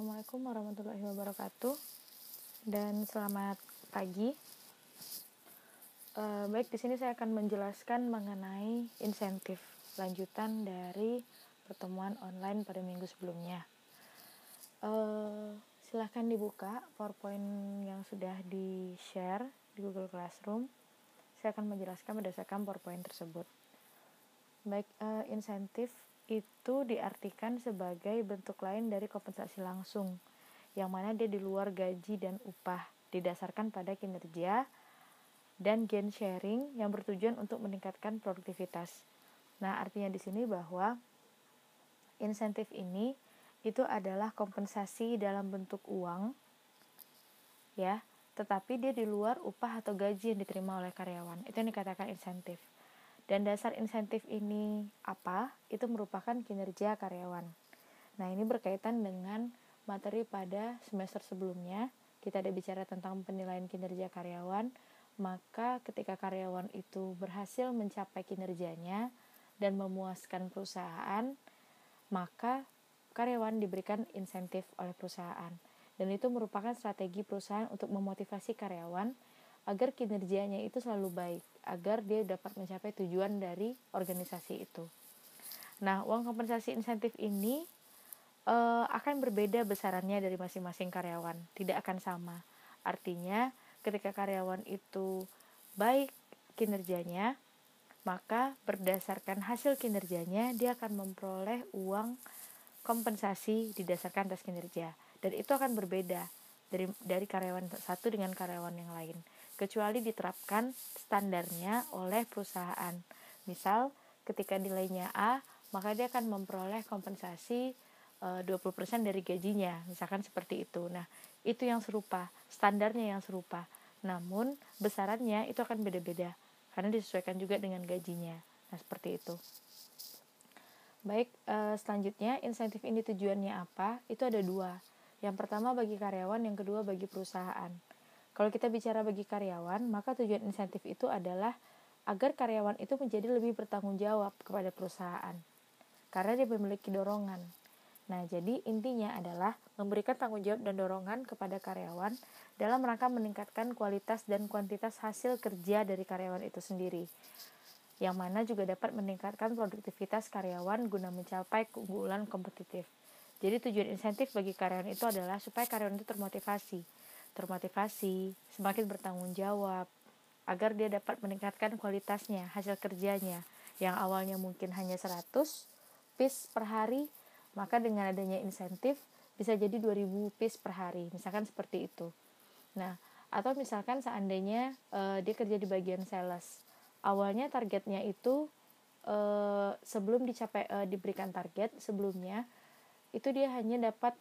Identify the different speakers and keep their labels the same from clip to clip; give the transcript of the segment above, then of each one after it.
Speaker 1: Assalamualaikum warahmatullahi wabarakatuh dan selamat pagi. Uh, baik, di sini saya akan menjelaskan mengenai insentif lanjutan dari pertemuan online pada minggu sebelumnya. Uh, silahkan dibuka PowerPoint yang sudah di-share di Google Classroom. Saya akan menjelaskan berdasarkan PowerPoint tersebut. Baik, uh, insentif itu diartikan sebagai bentuk lain dari kompensasi langsung, yang mana dia di luar gaji dan upah, didasarkan pada kinerja dan gain sharing yang bertujuan untuk meningkatkan produktivitas. Nah, artinya di sini bahwa insentif ini itu adalah kompensasi dalam bentuk uang, ya, tetapi dia di luar upah atau gaji yang diterima oleh karyawan. Itu yang dikatakan insentif. Dan dasar insentif ini apa? Itu merupakan kinerja karyawan. Nah, ini berkaitan dengan materi pada semester sebelumnya. Kita ada bicara tentang penilaian kinerja karyawan, maka ketika karyawan itu berhasil mencapai kinerjanya dan memuaskan perusahaan, maka karyawan diberikan insentif oleh perusahaan. Dan itu merupakan strategi perusahaan untuk memotivasi karyawan agar kinerjanya itu selalu baik, agar dia dapat mencapai tujuan dari organisasi itu. Nah, uang kompensasi insentif ini uh, akan berbeda besarannya dari masing-masing karyawan, tidak akan sama. Artinya, ketika karyawan itu baik kinerjanya, maka berdasarkan hasil kinerjanya dia akan memperoleh uang kompensasi didasarkan atas kinerja dan itu akan berbeda dari dari karyawan satu dengan karyawan yang lain kecuali diterapkan standarnya oleh perusahaan. Misal, ketika nilainya A, maka dia akan memperoleh kompensasi e, eh, 20% dari gajinya, misalkan seperti itu. Nah, itu yang serupa, standarnya yang serupa. Namun, besarannya itu akan beda-beda karena disesuaikan juga dengan gajinya. Nah, seperti itu. Baik, e, selanjutnya insentif ini tujuannya apa? Itu ada dua. Yang pertama bagi karyawan, yang kedua bagi perusahaan. Kalau kita bicara bagi karyawan, maka tujuan insentif itu adalah agar karyawan itu menjadi lebih bertanggung jawab kepada perusahaan. Karena dia memiliki dorongan. Nah, jadi intinya adalah memberikan tanggung jawab dan dorongan kepada karyawan dalam rangka meningkatkan kualitas dan kuantitas hasil kerja dari karyawan itu sendiri. Yang mana juga dapat meningkatkan produktivitas karyawan guna mencapai keunggulan kompetitif. Jadi tujuan insentif bagi karyawan itu adalah supaya karyawan itu termotivasi termotivasi, semakin bertanggung jawab, agar dia dapat meningkatkan kualitasnya, hasil kerjanya, yang awalnya mungkin hanya 100 piece per hari, maka dengan adanya insentif bisa jadi 2000 piece per hari, misalkan seperti itu. Nah, atau misalkan seandainya uh, dia kerja di bagian sales, awalnya targetnya itu uh, sebelum dicapai uh, diberikan target sebelumnya itu dia hanya dapat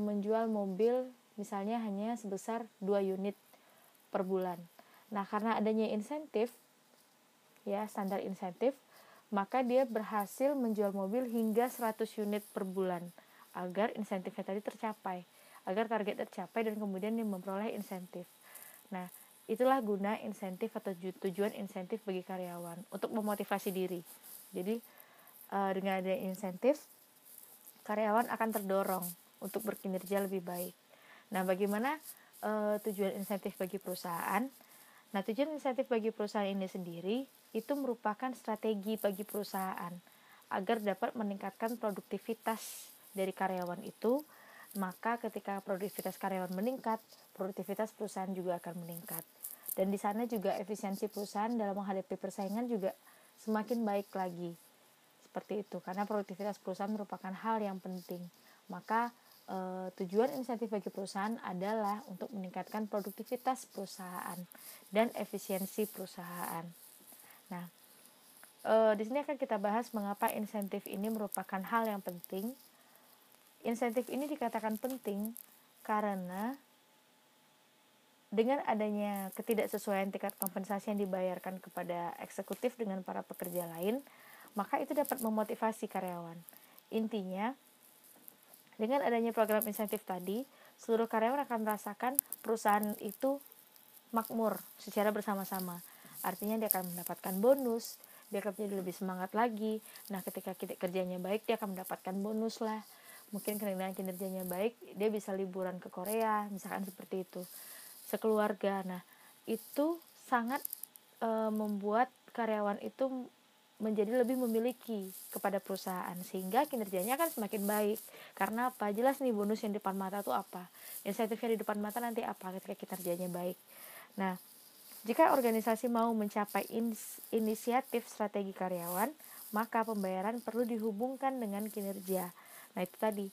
Speaker 1: menjual mobil misalnya hanya sebesar 2 unit per bulan. Nah, karena adanya insentif ya, standar insentif, maka dia berhasil menjual mobil hingga 100 unit per bulan agar insentifnya tadi tercapai, agar target tercapai dan kemudian dia memperoleh insentif. Nah, itulah guna insentif atau tujuan insentif bagi karyawan untuk memotivasi diri. Jadi, uh, dengan ada insentif, karyawan akan terdorong untuk berkinerja lebih baik. Nah, bagaimana uh, tujuan insentif bagi perusahaan? Nah, tujuan insentif bagi perusahaan ini sendiri itu merupakan strategi bagi perusahaan agar dapat meningkatkan produktivitas dari karyawan itu. Maka ketika produktivitas karyawan meningkat, produktivitas perusahaan juga akan meningkat. Dan di sana juga efisiensi perusahaan dalam menghadapi persaingan juga semakin baik lagi. Seperti itu, karena produktivitas perusahaan merupakan hal yang penting. Maka Uh, tujuan insentif bagi perusahaan adalah untuk meningkatkan produktivitas perusahaan dan efisiensi perusahaan. Nah, uh, di sini akan kita bahas mengapa insentif ini merupakan hal yang penting. Insentif ini dikatakan penting karena dengan adanya ketidaksesuaian tingkat kompensasi yang dibayarkan kepada eksekutif dengan para pekerja lain, maka itu dapat memotivasi karyawan. Intinya, dengan adanya program insentif tadi, seluruh karyawan akan merasakan perusahaan itu makmur secara bersama-sama. Artinya dia akan mendapatkan bonus, dia akan menjadi lebih semangat lagi. Nah, ketika kerjanya baik, dia akan mendapatkan bonus lah. mungkin karena kinerjanya baik dia bisa liburan ke Korea misalkan seperti itu sekeluarga nah itu sangat e, membuat karyawan itu menjadi lebih memiliki kepada perusahaan sehingga kinerjanya akan semakin baik. Karena apa? Jelas nih bonus yang di depan mata itu apa? Insentifnya di depan mata nanti apa ketika kinerjanya baik? Nah jika organisasi mau mencapai inisiatif strategi karyawan maka pembayaran perlu dihubungkan dengan kinerja. Nah itu tadi.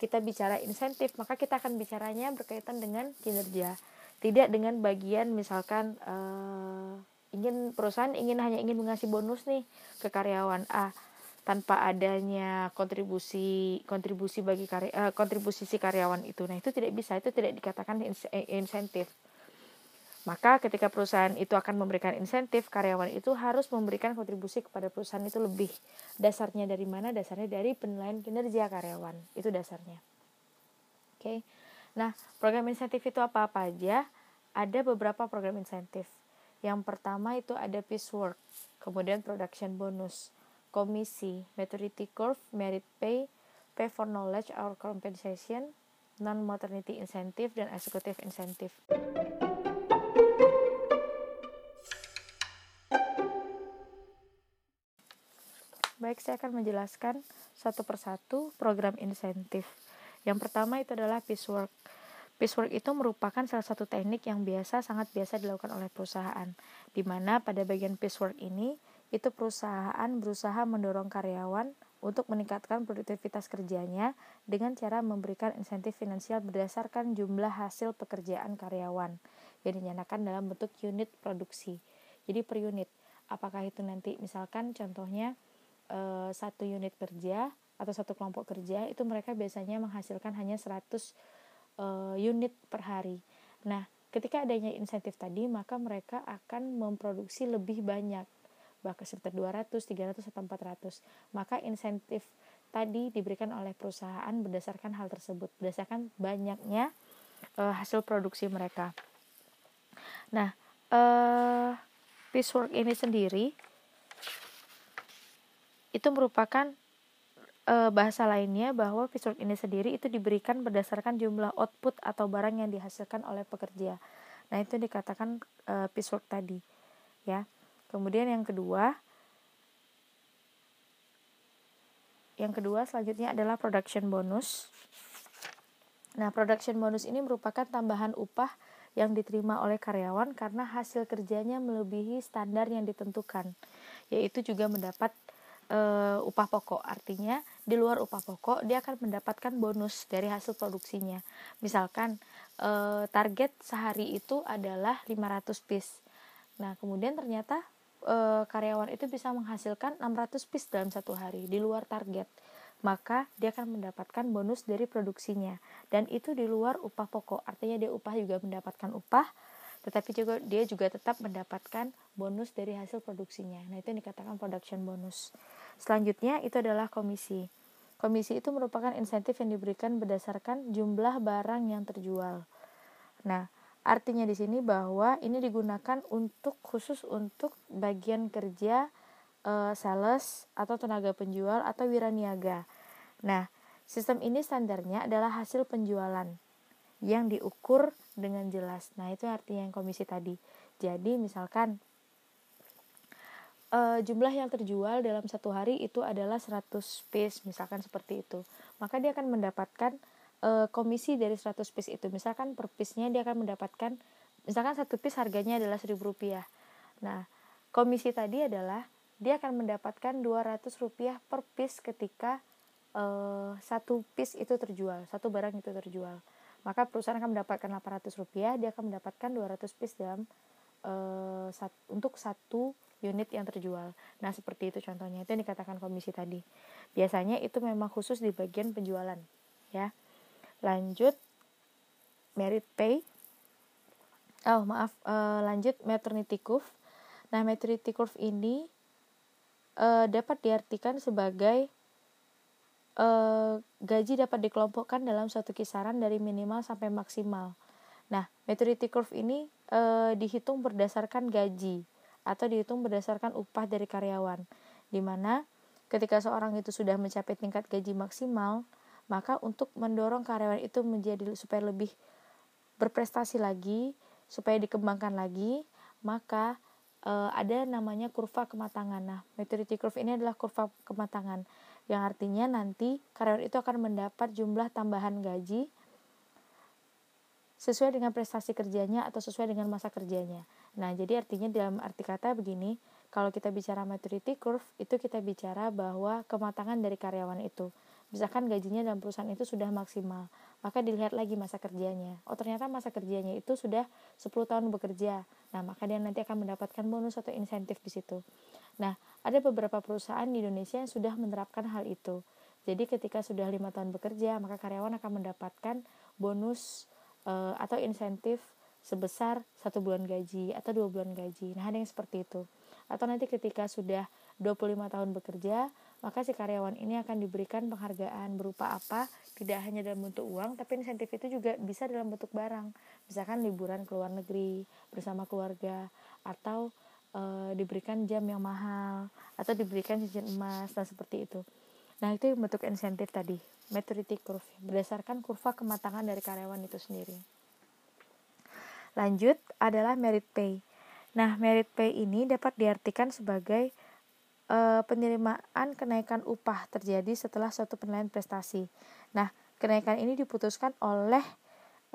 Speaker 1: Kita bicara insentif maka kita akan bicaranya berkaitan dengan kinerja tidak dengan bagian misalkan uh, ingin perusahaan ingin hanya ingin mengasih bonus nih ke karyawan A tanpa adanya kontribusi kontribusi bagi karya, uh, kontribusi si karyawan itu. Nah, itu tidak bisa, itu tidak dikatakan eh, insentif. Maka ketika perusahaan itu akan memberikan insentif, karyawan itu harus memberikan kontribusi kepada perusahaan itu lebih. Dasarnya dari mana? Dasarnya dari penilaian kinerja karyawan. Itu dasarnya. Oke. Okay. Nah, program insentif itu apa-apa aja? Ada beberapa program insentif. Yang pertama itu ada piecework, kemudian production bonus, komisi, maturity curve, merit pay, pay for knowledge or compensation, non-maternity incentive, dan executive incentive. Baik, saya akan menjelaskan satu persatu program insentif. Yang pertama itu adalah piecework. Piecework itu merupakan salah satu teknik yang biasa sangat biasa dilakukan oleh perusahaan, di mana pada bagian piecework ini itu perusahaan berusaha mendorong karyawan untuk meningkatkan produktivitas kerjanya dengan cara memberikan insentif finansial berdasarkan jumlah hasil pekerjaan karyawan yang dinyatakan dalam bentuk unit produksi. Jadi per unit, apakah itu nanti misalkan contohnya e, satu unit kerja atau satu kelompok kerja itu mereka biasanya menghasilkan hanya 100 uh, unit per hari. Nah, ketika adanya insentif tadi, maka mereka akan memproduksi lebih banyak, bahkan sekitar 200, 300 atau 400. Maka insentif tadi diberikan oleh perusahaan berdasarkan hal tersebut, berdasarkan banyaknya uh, hasil produksi mereka. Nah, uh, piecework ini sendiri itu merupakan e, bahasa lainnya bahwa piecework ini sendiri itu diberikan berdasarkan jumlah output atau barang yang dihasilkan oleh pekerja. Nah, itu dikatakan e, tadi, ya. Kemudian yang kedua yang kedua selanjutnya adalah production bonus. Nah, production bonus ini merupakan tambahan upah yang diterima oleh karyawan karena hasil kerjanya melebihi standar yang ditentukan, yaitu juga mendapat uh, upah pokok. Artinya di luar upah pokok dia akan mendapatkan bonus dari hasil produksinya. Misalkan uh, target sehari itu adalah 500 piece. Nah, kemudian ternyata uh, karyawan itu bisa menghasilkan 600 piece dalam satu hari di luar target. Maka dia akan mendapatkan bonus dari produksinya dan itu di luar upah pokok. Artinya dia upah juga mendapatkan upah tetapi juga dia juga tetap mendapatkan bonus dari hasil produksinya. Nah, itu yang dikatakan production bonus. Selanjutnya itu adalah komisi. Komisi itu merupakan insentif yang diberikan berdasarkan jumlah barang yang terjual. Nah, artinya di sini bahwa ini digunakan untuk khusus untuk bagian kerja e, sales atau tenaga penjual atau wiraniaga. Nah, sistem ini standarnya adalah hasil penjualan yang diukur dengan jelas. Nah, itu artinya yang komisi tadi. Jadi, misalkan uh, jumlah yang terjual dalam satu hari itu adalah 100 piece misalkan seperti itu maka dia akan mendapatkan uh, komisi dari 100 piece itu misalkan per piece-nya dia akan mendapatkan misalkan satu piece harganya adalah 1000 rupiah nah komisi tadi adalah dia akan mendapatkan 200 rupiah per piece ketika uh, satu piece itu terjual satu barang itu terjual maka perusahaan akan mendapatkan 800 rupiah dia akan mendapatkan 200 piece dalam uh, sat, untuk satu unit yang terjual. Nah, seperti itu contohnya. Itu yang dikatakan komisi tadi. Biasanya itu memang khusus di bagian penjualan, ya. Lanjut merit pay. Oh, maaf, uh, lanjut maternity curve. Nah, maternity curve ini uh, dapat diartikan sebagai uh, gaji dapat dikelompokkan dalam suatu kisaran dari minimal sampai maksimal. Nah, maturity curve ini uh, dihitung berdasarkan gaji atau dihitung berdasarkan upah dari karyawan, di mana ketika seorang itu sudah mencapai tingkat gaji maksimal, Maka untuk mendorong karyawan itu menjadi supaya lebih berprestasi lagi, supaya dikembangkan lagi, maka e, ada namanya kurva kematangan. Nah, maturity curve ini adalah kurva kematangan yang artinya nanti karyawan itu akan mendapat jumlah tambahan gaji sesuai dengan prestasi kerjanya atau sesuai dengan masa kerjanya. Nah, jadi artinya dalam arti kata begini, kalau kita bicara maturity curve, itu kita bicara bahwa kematangan dari karyawan itu. Misalkan gajinya dalam perusahaan itu sudah maksimal, maka dilihat lagi masa kerjanya. Oh, ternyata masa kerjanya itu sudah 10 tahun bekerja. Nah, maka dia nanti akan mendapatkan bonus atau insentif di situ. Nah, ada beberapa perusahaan di Indonesia yang sudah menerapkan hal itu. Jadi ketika sudah lima tahun bekerja, maka karyawan akan mendapatkan bonus uh, atau insentif sebesar satu bulan gaji atau dua bulan gaji. Nah, ada yang seperti itu. Atau nanti ketika sudah 25 tahun bekerja, maka si karyawan ini akan diberikan penghargaan berupa apa? Tidak hanya dalam bentuk uang, tapi insentif itu juga bisa dalam bentuk barang. Misalkan liburan ke luar negeri bersama keluarga atau e, diberikan jam yang mahal atau diberikan cincin emas dan seperti itu. Nah, itu bentuk insentif tadi, maturity curve, berdasarkan kurva kematangan dari karyawan itu sendiri. Lanjut adalah merit pay. Nah, merit pay ini dapat diartikan sebagai e, penerimaan kenaikan upah terjadi setelah suatu penilaian prestasi. Nah, kenaikan ini diputuskan oleh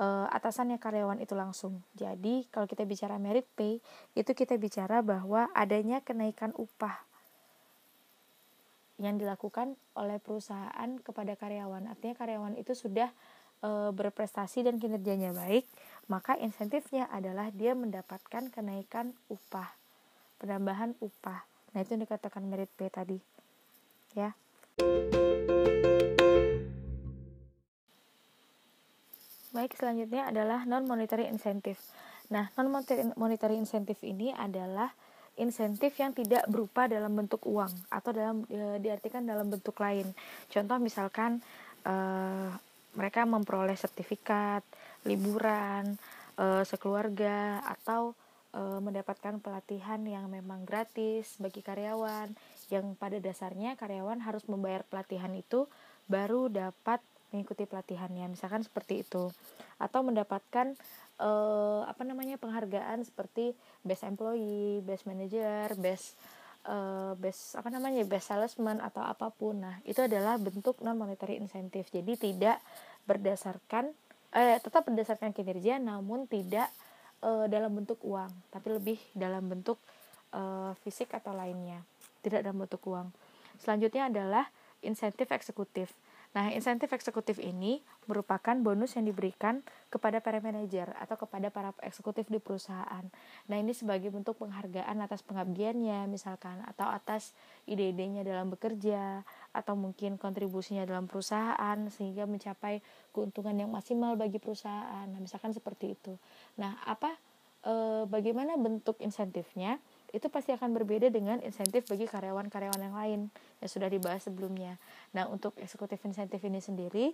Speaker 1: e, atasannya karyawan itu langsung. Jadi, kalau kita bicara merit pay, itu kita bicara bahwa adanya kenaikan upah yang dilakukan oleh perusahaan kepada karyawan. Artinya karyawan itu sudah e, berprestasi dan kinerjanya baik, maka insentifnya adalah dia mendapatkan kenaikan upah, penambahan upah. Nah, itu yang dikatakan merit pay tadi. Ya. Baik, selanjutnya adalah non monetary incentive. Nah, non monetary incentive ini adalah insentif yang tidak berupa dalam bentuk uang atau dalam e, diartikan dalam bentuk lain. Contoh misalkan e, mereka memperoleh sertifikat, liburan, e, sekeluarga atau e, mendapatkan pelatihan yang memang gratis bagi karyawan yang pada dasarnya karyawan harus membayar pelatihan itu baru dapat mengikuti pelatihannya misalkan seperti itu atau mendapatkan uh, apa namanya penghargaan seperti best employee, best manager, best uh, best apa namanya best salesman atau apa pun. Nah, itu adalah bentuk non monetary incentive. Jadi tidak berdasarkan eh tetap berdasarkan kinerja namun tidak uh, dalam bentuk uang, tapi lebih dalam bentuk uh, fisik atau lainnya. Tidak dalam bentuk uang. Selanjutnya adalah insentif eksekutif. Nah, insentif eksekutif ini merupakan bonus yang diberikan kepada para manajer atau kepada para eksekutif di perusahaan. Nah, ini sebagai bentuk penghargaan atas pengabdiannya misalkan atau atas ide-idenya dalam bekerja atau mungkin kontribusinya dalam perusahaan sehingga mencapai keuntungan yang maksimal bagi perusahaan. Nah, misalkan seperti itu. Nah, apa e, bagaimana bentuk insentifnya? Itu pasti akan berbeda dengan insentif bagi karyawan-karyawan yang lain yang sudah dibahas sebelumnya. Nah, untuk eksekutif insentif ini sendiri,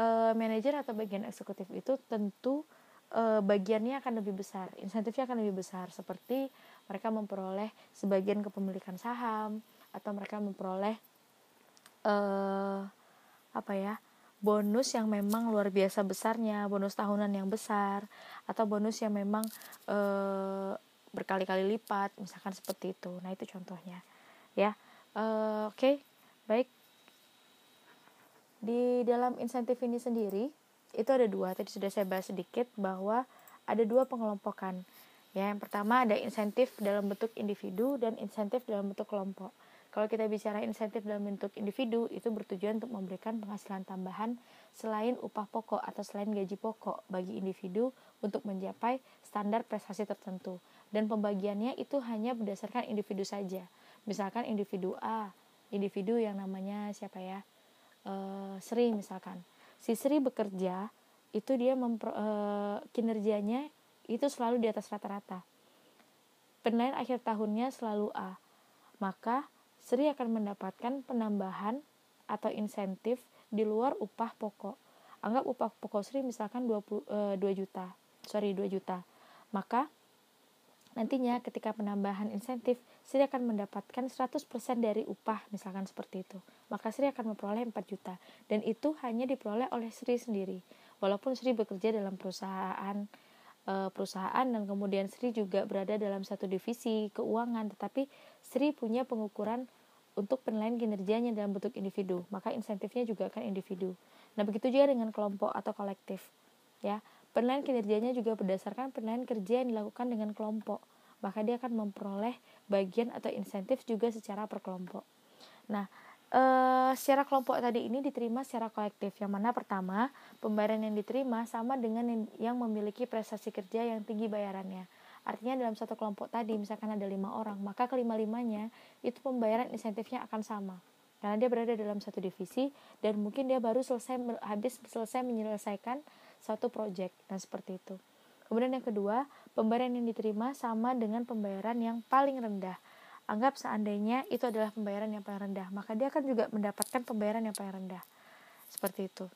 Speaker 1: uh, manajer atau bagian eksekutif itu tentu uh, bagiannya akan lebih besar, insentifnya akan lebih besar, seperti mereka memperoleh sebagian kepemilikan saham atau mereka memperoleh uh, apa ya bonus yang memang luar biasa besarnya, bonus tahunan yang besar, atau bonus yang memang berkali-kali lipat misalkan seperti itu. Nah itu contohnya. Ya uh, oke okay. baik. Di dalam insentif ini sendiri itu ada dua. Tadi sudah saya bahas sedikit bahwa ada dua pengelompokan. Ya yang pertama ada insentif dalam bentuk individu dan insentif dalam bentuk kelompok. Kalau kita bicara insentif dalam bentuk individu, itu bertujuan untuk memberikan penghasilan tambahan selain upah pokok atau selain gaji pokok bagi individu untuk mencapai standar prestasi tertentu. Dan pembagiannya itu hanya berdasarkan individu saja. Misalkan individu A, individu yang namanya siapa ya? E, Sri misalkan. Si Sri bekerja, itu dia e, kinerjanya itu selalu di atas rata-rata. Penilaian akhir tahunnya selalu A. Maka Sri akan mendapatkan penambahan atau insentif di luar upah pokok. Anggap upah pokok Sri misalkan 20, e, 2 juta, sorry 2 juta. Maka nantinya ketika penambahan insentif Sri akan mendapatkan 100% dari upah, misalkan seperti itu. Maka Sri akan memperoleh 4 juta. Dan itu hanya diperoleh oleh Sri sendiri. Walaupun Sri bekerja dalam perusahaan eh, perusahaan dan kemudian Sri juga berada dalam satu divisi keuangan, tetapi Sri punya pengukuran untuk penilaian kinerjanya dalam bentuk individu, maka insentifnya juga akan individu. Nah, begitu juga dengan kelompok atau kolektif. Ya, penilaian kinerjanya juga berdasarkan penilaian kerja yang dilakukan dengan kelompok, maka dia akan memperoleh bagian atau insentif juga secara perkelompok. Nah, e, secara kelompok tadi ini diterima secara kolektif. Yang mana pertama, pembayaran yang diterima sama dengan yang, memiliki prestasi kerja yang tinggi bayarannya. Artinya dalam satu kelompok tadi misalkan ada lima orang, maka kelima-limanya itu pembayaran insentifnya akan sama. Karena dia berada dalam satu divisi dan mungkin dia baru selesai habis selesai menyelesaikan suatu proyek dan seperti itu. Kemudian yang kedua, pembayaran yang diterima sama dengan pembayaran yang paling rendah. Anggap seandainya itu adalah pembayaran yang paling rendah, maka dia akan juga mendapatkan pembayaran yang paling rendah. Seperti itu.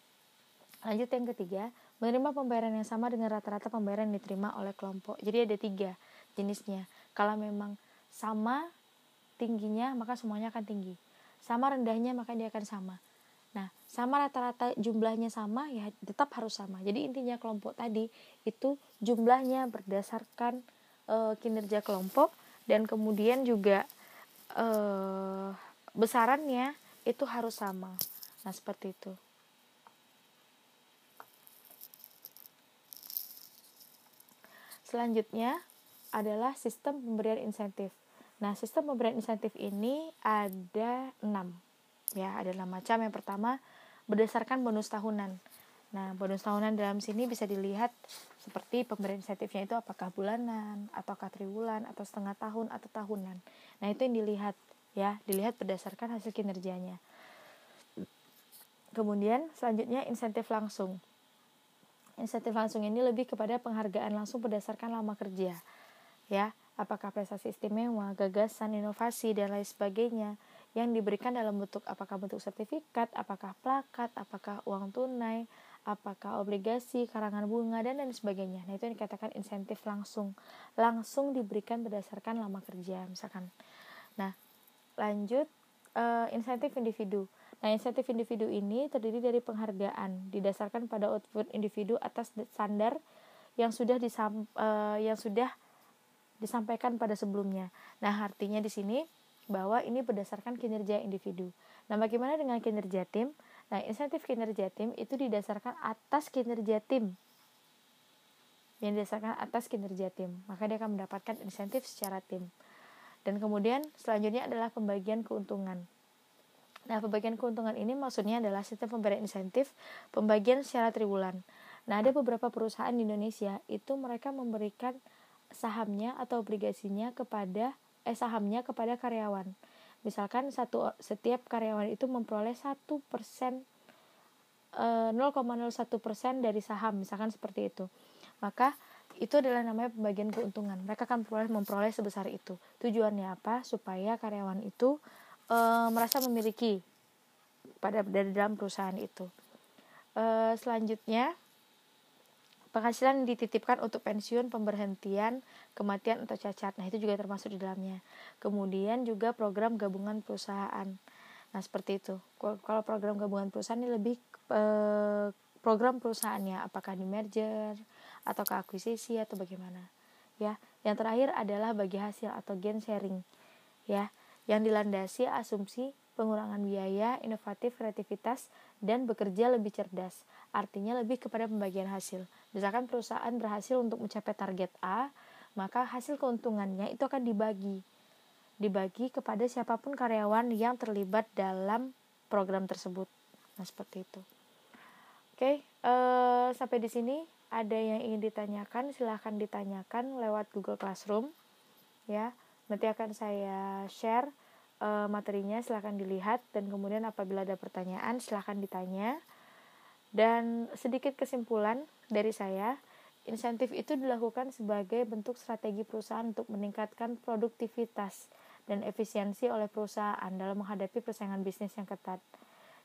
Speaker 1: Lanjut yang ketiga, menerima pembayaran yang sama dengan rata-rata pembayaran yang diterima oleh kelompok. Jadi ada tiga jenisnya. Kalau memang sama tingginya, maka semuanya akan tinggi. Sama rendahnya, maka dia akan sama. Nah, sama rata-rata jumlahnya sama, ya tetap harus sama. Jadi intinya kelompok tadi itu jumlahnya berdasarkan e, kinerja kelompok dan kemudian juga e, besarannya itu harus sama. Nah, seperti itu. Selanjutnya adalah sistem pemberian insentif. Nah, sistem pemberian insentif ini ada enam, ya, ada macam. Yang pertama berdasarkan bonus tahunan. Nah, bonus tahunan dalam sini bisa dilihat seperti pemberian insentifnya itu apakah bulanan, ataukah triwulan, atau setengah tahun, atau tahunan. Nah, itu yang dilihat, ya, dilihat berdasarkan hasil kinerjanya. Kemudian selanjutnya insentif langsung. Insentif langsung ini lebih kepada penghargaan langsung berdasarkan lama kerja. Ya, apakah prestasi istimewa, gagasan, inovasi dan lain sebagainya yang diberikan dalam bentuk apakah bentuk sertifikat, apakah plakat, apakah uang tunai, apakah obligasi, karangan bunga dan lain sebagainya. Nah, itu yang dikatakan insentif langsung. Langsung diberikan berdasarkan lama kerja misalkan. Nah, lanjut uh, insentif individu. Nah, insentif individu ini terdiri dari penghargaan didasarkan pada output individu atas standar yang sudah disam, uh, yang sudah disampaikan pada sebelumnya. Nah, artinya di sini bahwa ini berdasarkan kinerja individu. Nah, bagaimana dengan kinerja tim? Nah, insentif kinerja tim itu didasarkan atas kinerja tim. Yang didasarkan atas kinerja tim, maka dia akan mendapatkan insentif secara tim. Dan kemudian selanjutnya adalah pembagian keuntungan. Nah, pembagian keuntungan ini maksudnya adalah sistem pemberian insentif pembagian secara triwulan. Nah, ada beberapa perusahaan di Indonesia itu mereka memberikan sahamnya atau obligasinya kepada eh sahamnya kepada karyawan. Misalkan satu setiap karyawan itu memperoleh satu persen 0,01 eh, persen dari saham, misalkan seperti itu. Maka itu adalah namanya pembagian keuntungan. Mereka akan memperoleh, memperoleh sebesar itu. Tujuannya apa? Supaya karyawan itu e, merasa memiliki pada dari dalam perusahaan itu. E, selanjutnya penghasilan dititipkan untuk pensiun, pemberhentian, kematian atau cacat. Nah, itu juga termasuk di dalamnya. Kemudian juga program gabungan perusahaan. Nah, seperti itu. Kalau program gabungan perusahaan ini lebih e, program perusahaannya apakah di merger atau ke akuisisi atau bagaimana. Ya. Yang terakhir adalah bagi hasil atau gain sharing. Ya yang dilandasi asumsi pengurangan biaya, inovatif, kreativitas, dan bekerja lebih cerdas. Artinya lebih kepada pembagian hasil. Misalkan perusahaan berhasil untuk mencapai target A, maka hasil keuntungannya itu akan dibagi. Dibagi kepada siapa pun karyawan yang terlibat dalam program tersebut. Nah, seperti itu. Oke, uh, sampai di sini ada yang ingin ditanyakan, silahkan ditanyakan lewat Google Classroom. Ya, Nanti akan saya share uh, materinya, silahkan dilihat dan kemudian apabila ada pertanyaan silahkan ditanya. Dan sedikit kesimpulan dari saya, insentif itu dilakukan sebagai bentuk strategi perusahaan untuk meningkatkan produktivitas dan efisiensi oleh perusahaan dalam menghadapi persaingan bisnis yang ketat.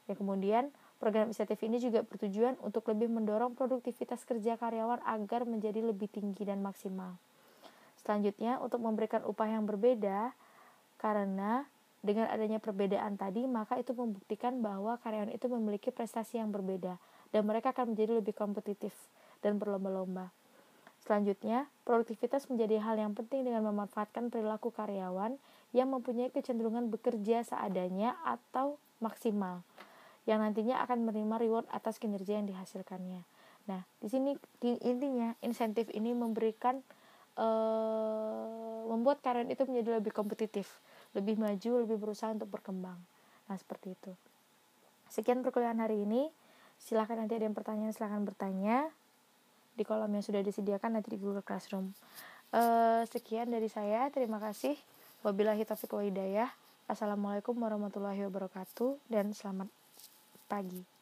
Speaker 1: Ya, kemudian program insentif ini juga bertujuan untuk lebih mendorong produktivitas kerja karyawan agar menjadi lebih tinggi dan maksimal. Selanjutnya, untuk memberikan upah yang berbeda, Karena dengan adanya perbedaan tadi, maka itu membuktikan bahwa karyawan itu memiliki prestasi yang berbeda dan mereka akan menjadi lebih kompetitif dan berlomba-lomba. Selanjutnya, produktivitas menjadi hal yang penting dengan memanfaatkan perilaku karyawan yang mempunyai kecenderungan bekerja seadanya atau maksimal, yang nantinya akan menerima reward atas kinerja yang dihasilkannya. Nah, di sini intinya insentif ini memberikan uh, membuat karyawan itu menjadi lebih kompetitif, lebih maju, lebih berusaha untuk berkembang. Nah, seperti itu. Sekian perkuliahan hari ini. Silahkan nanti ada yang pertanyaan, silahkan bertanya di kolom yang sudah disediakan nanti di Google Classroom. Uh, sekian dari saya, terima kasih. Wabillahi taufiq wa hidayah. Assalamualaikum warahmatullahi wabarakatuh dan selamat pagi.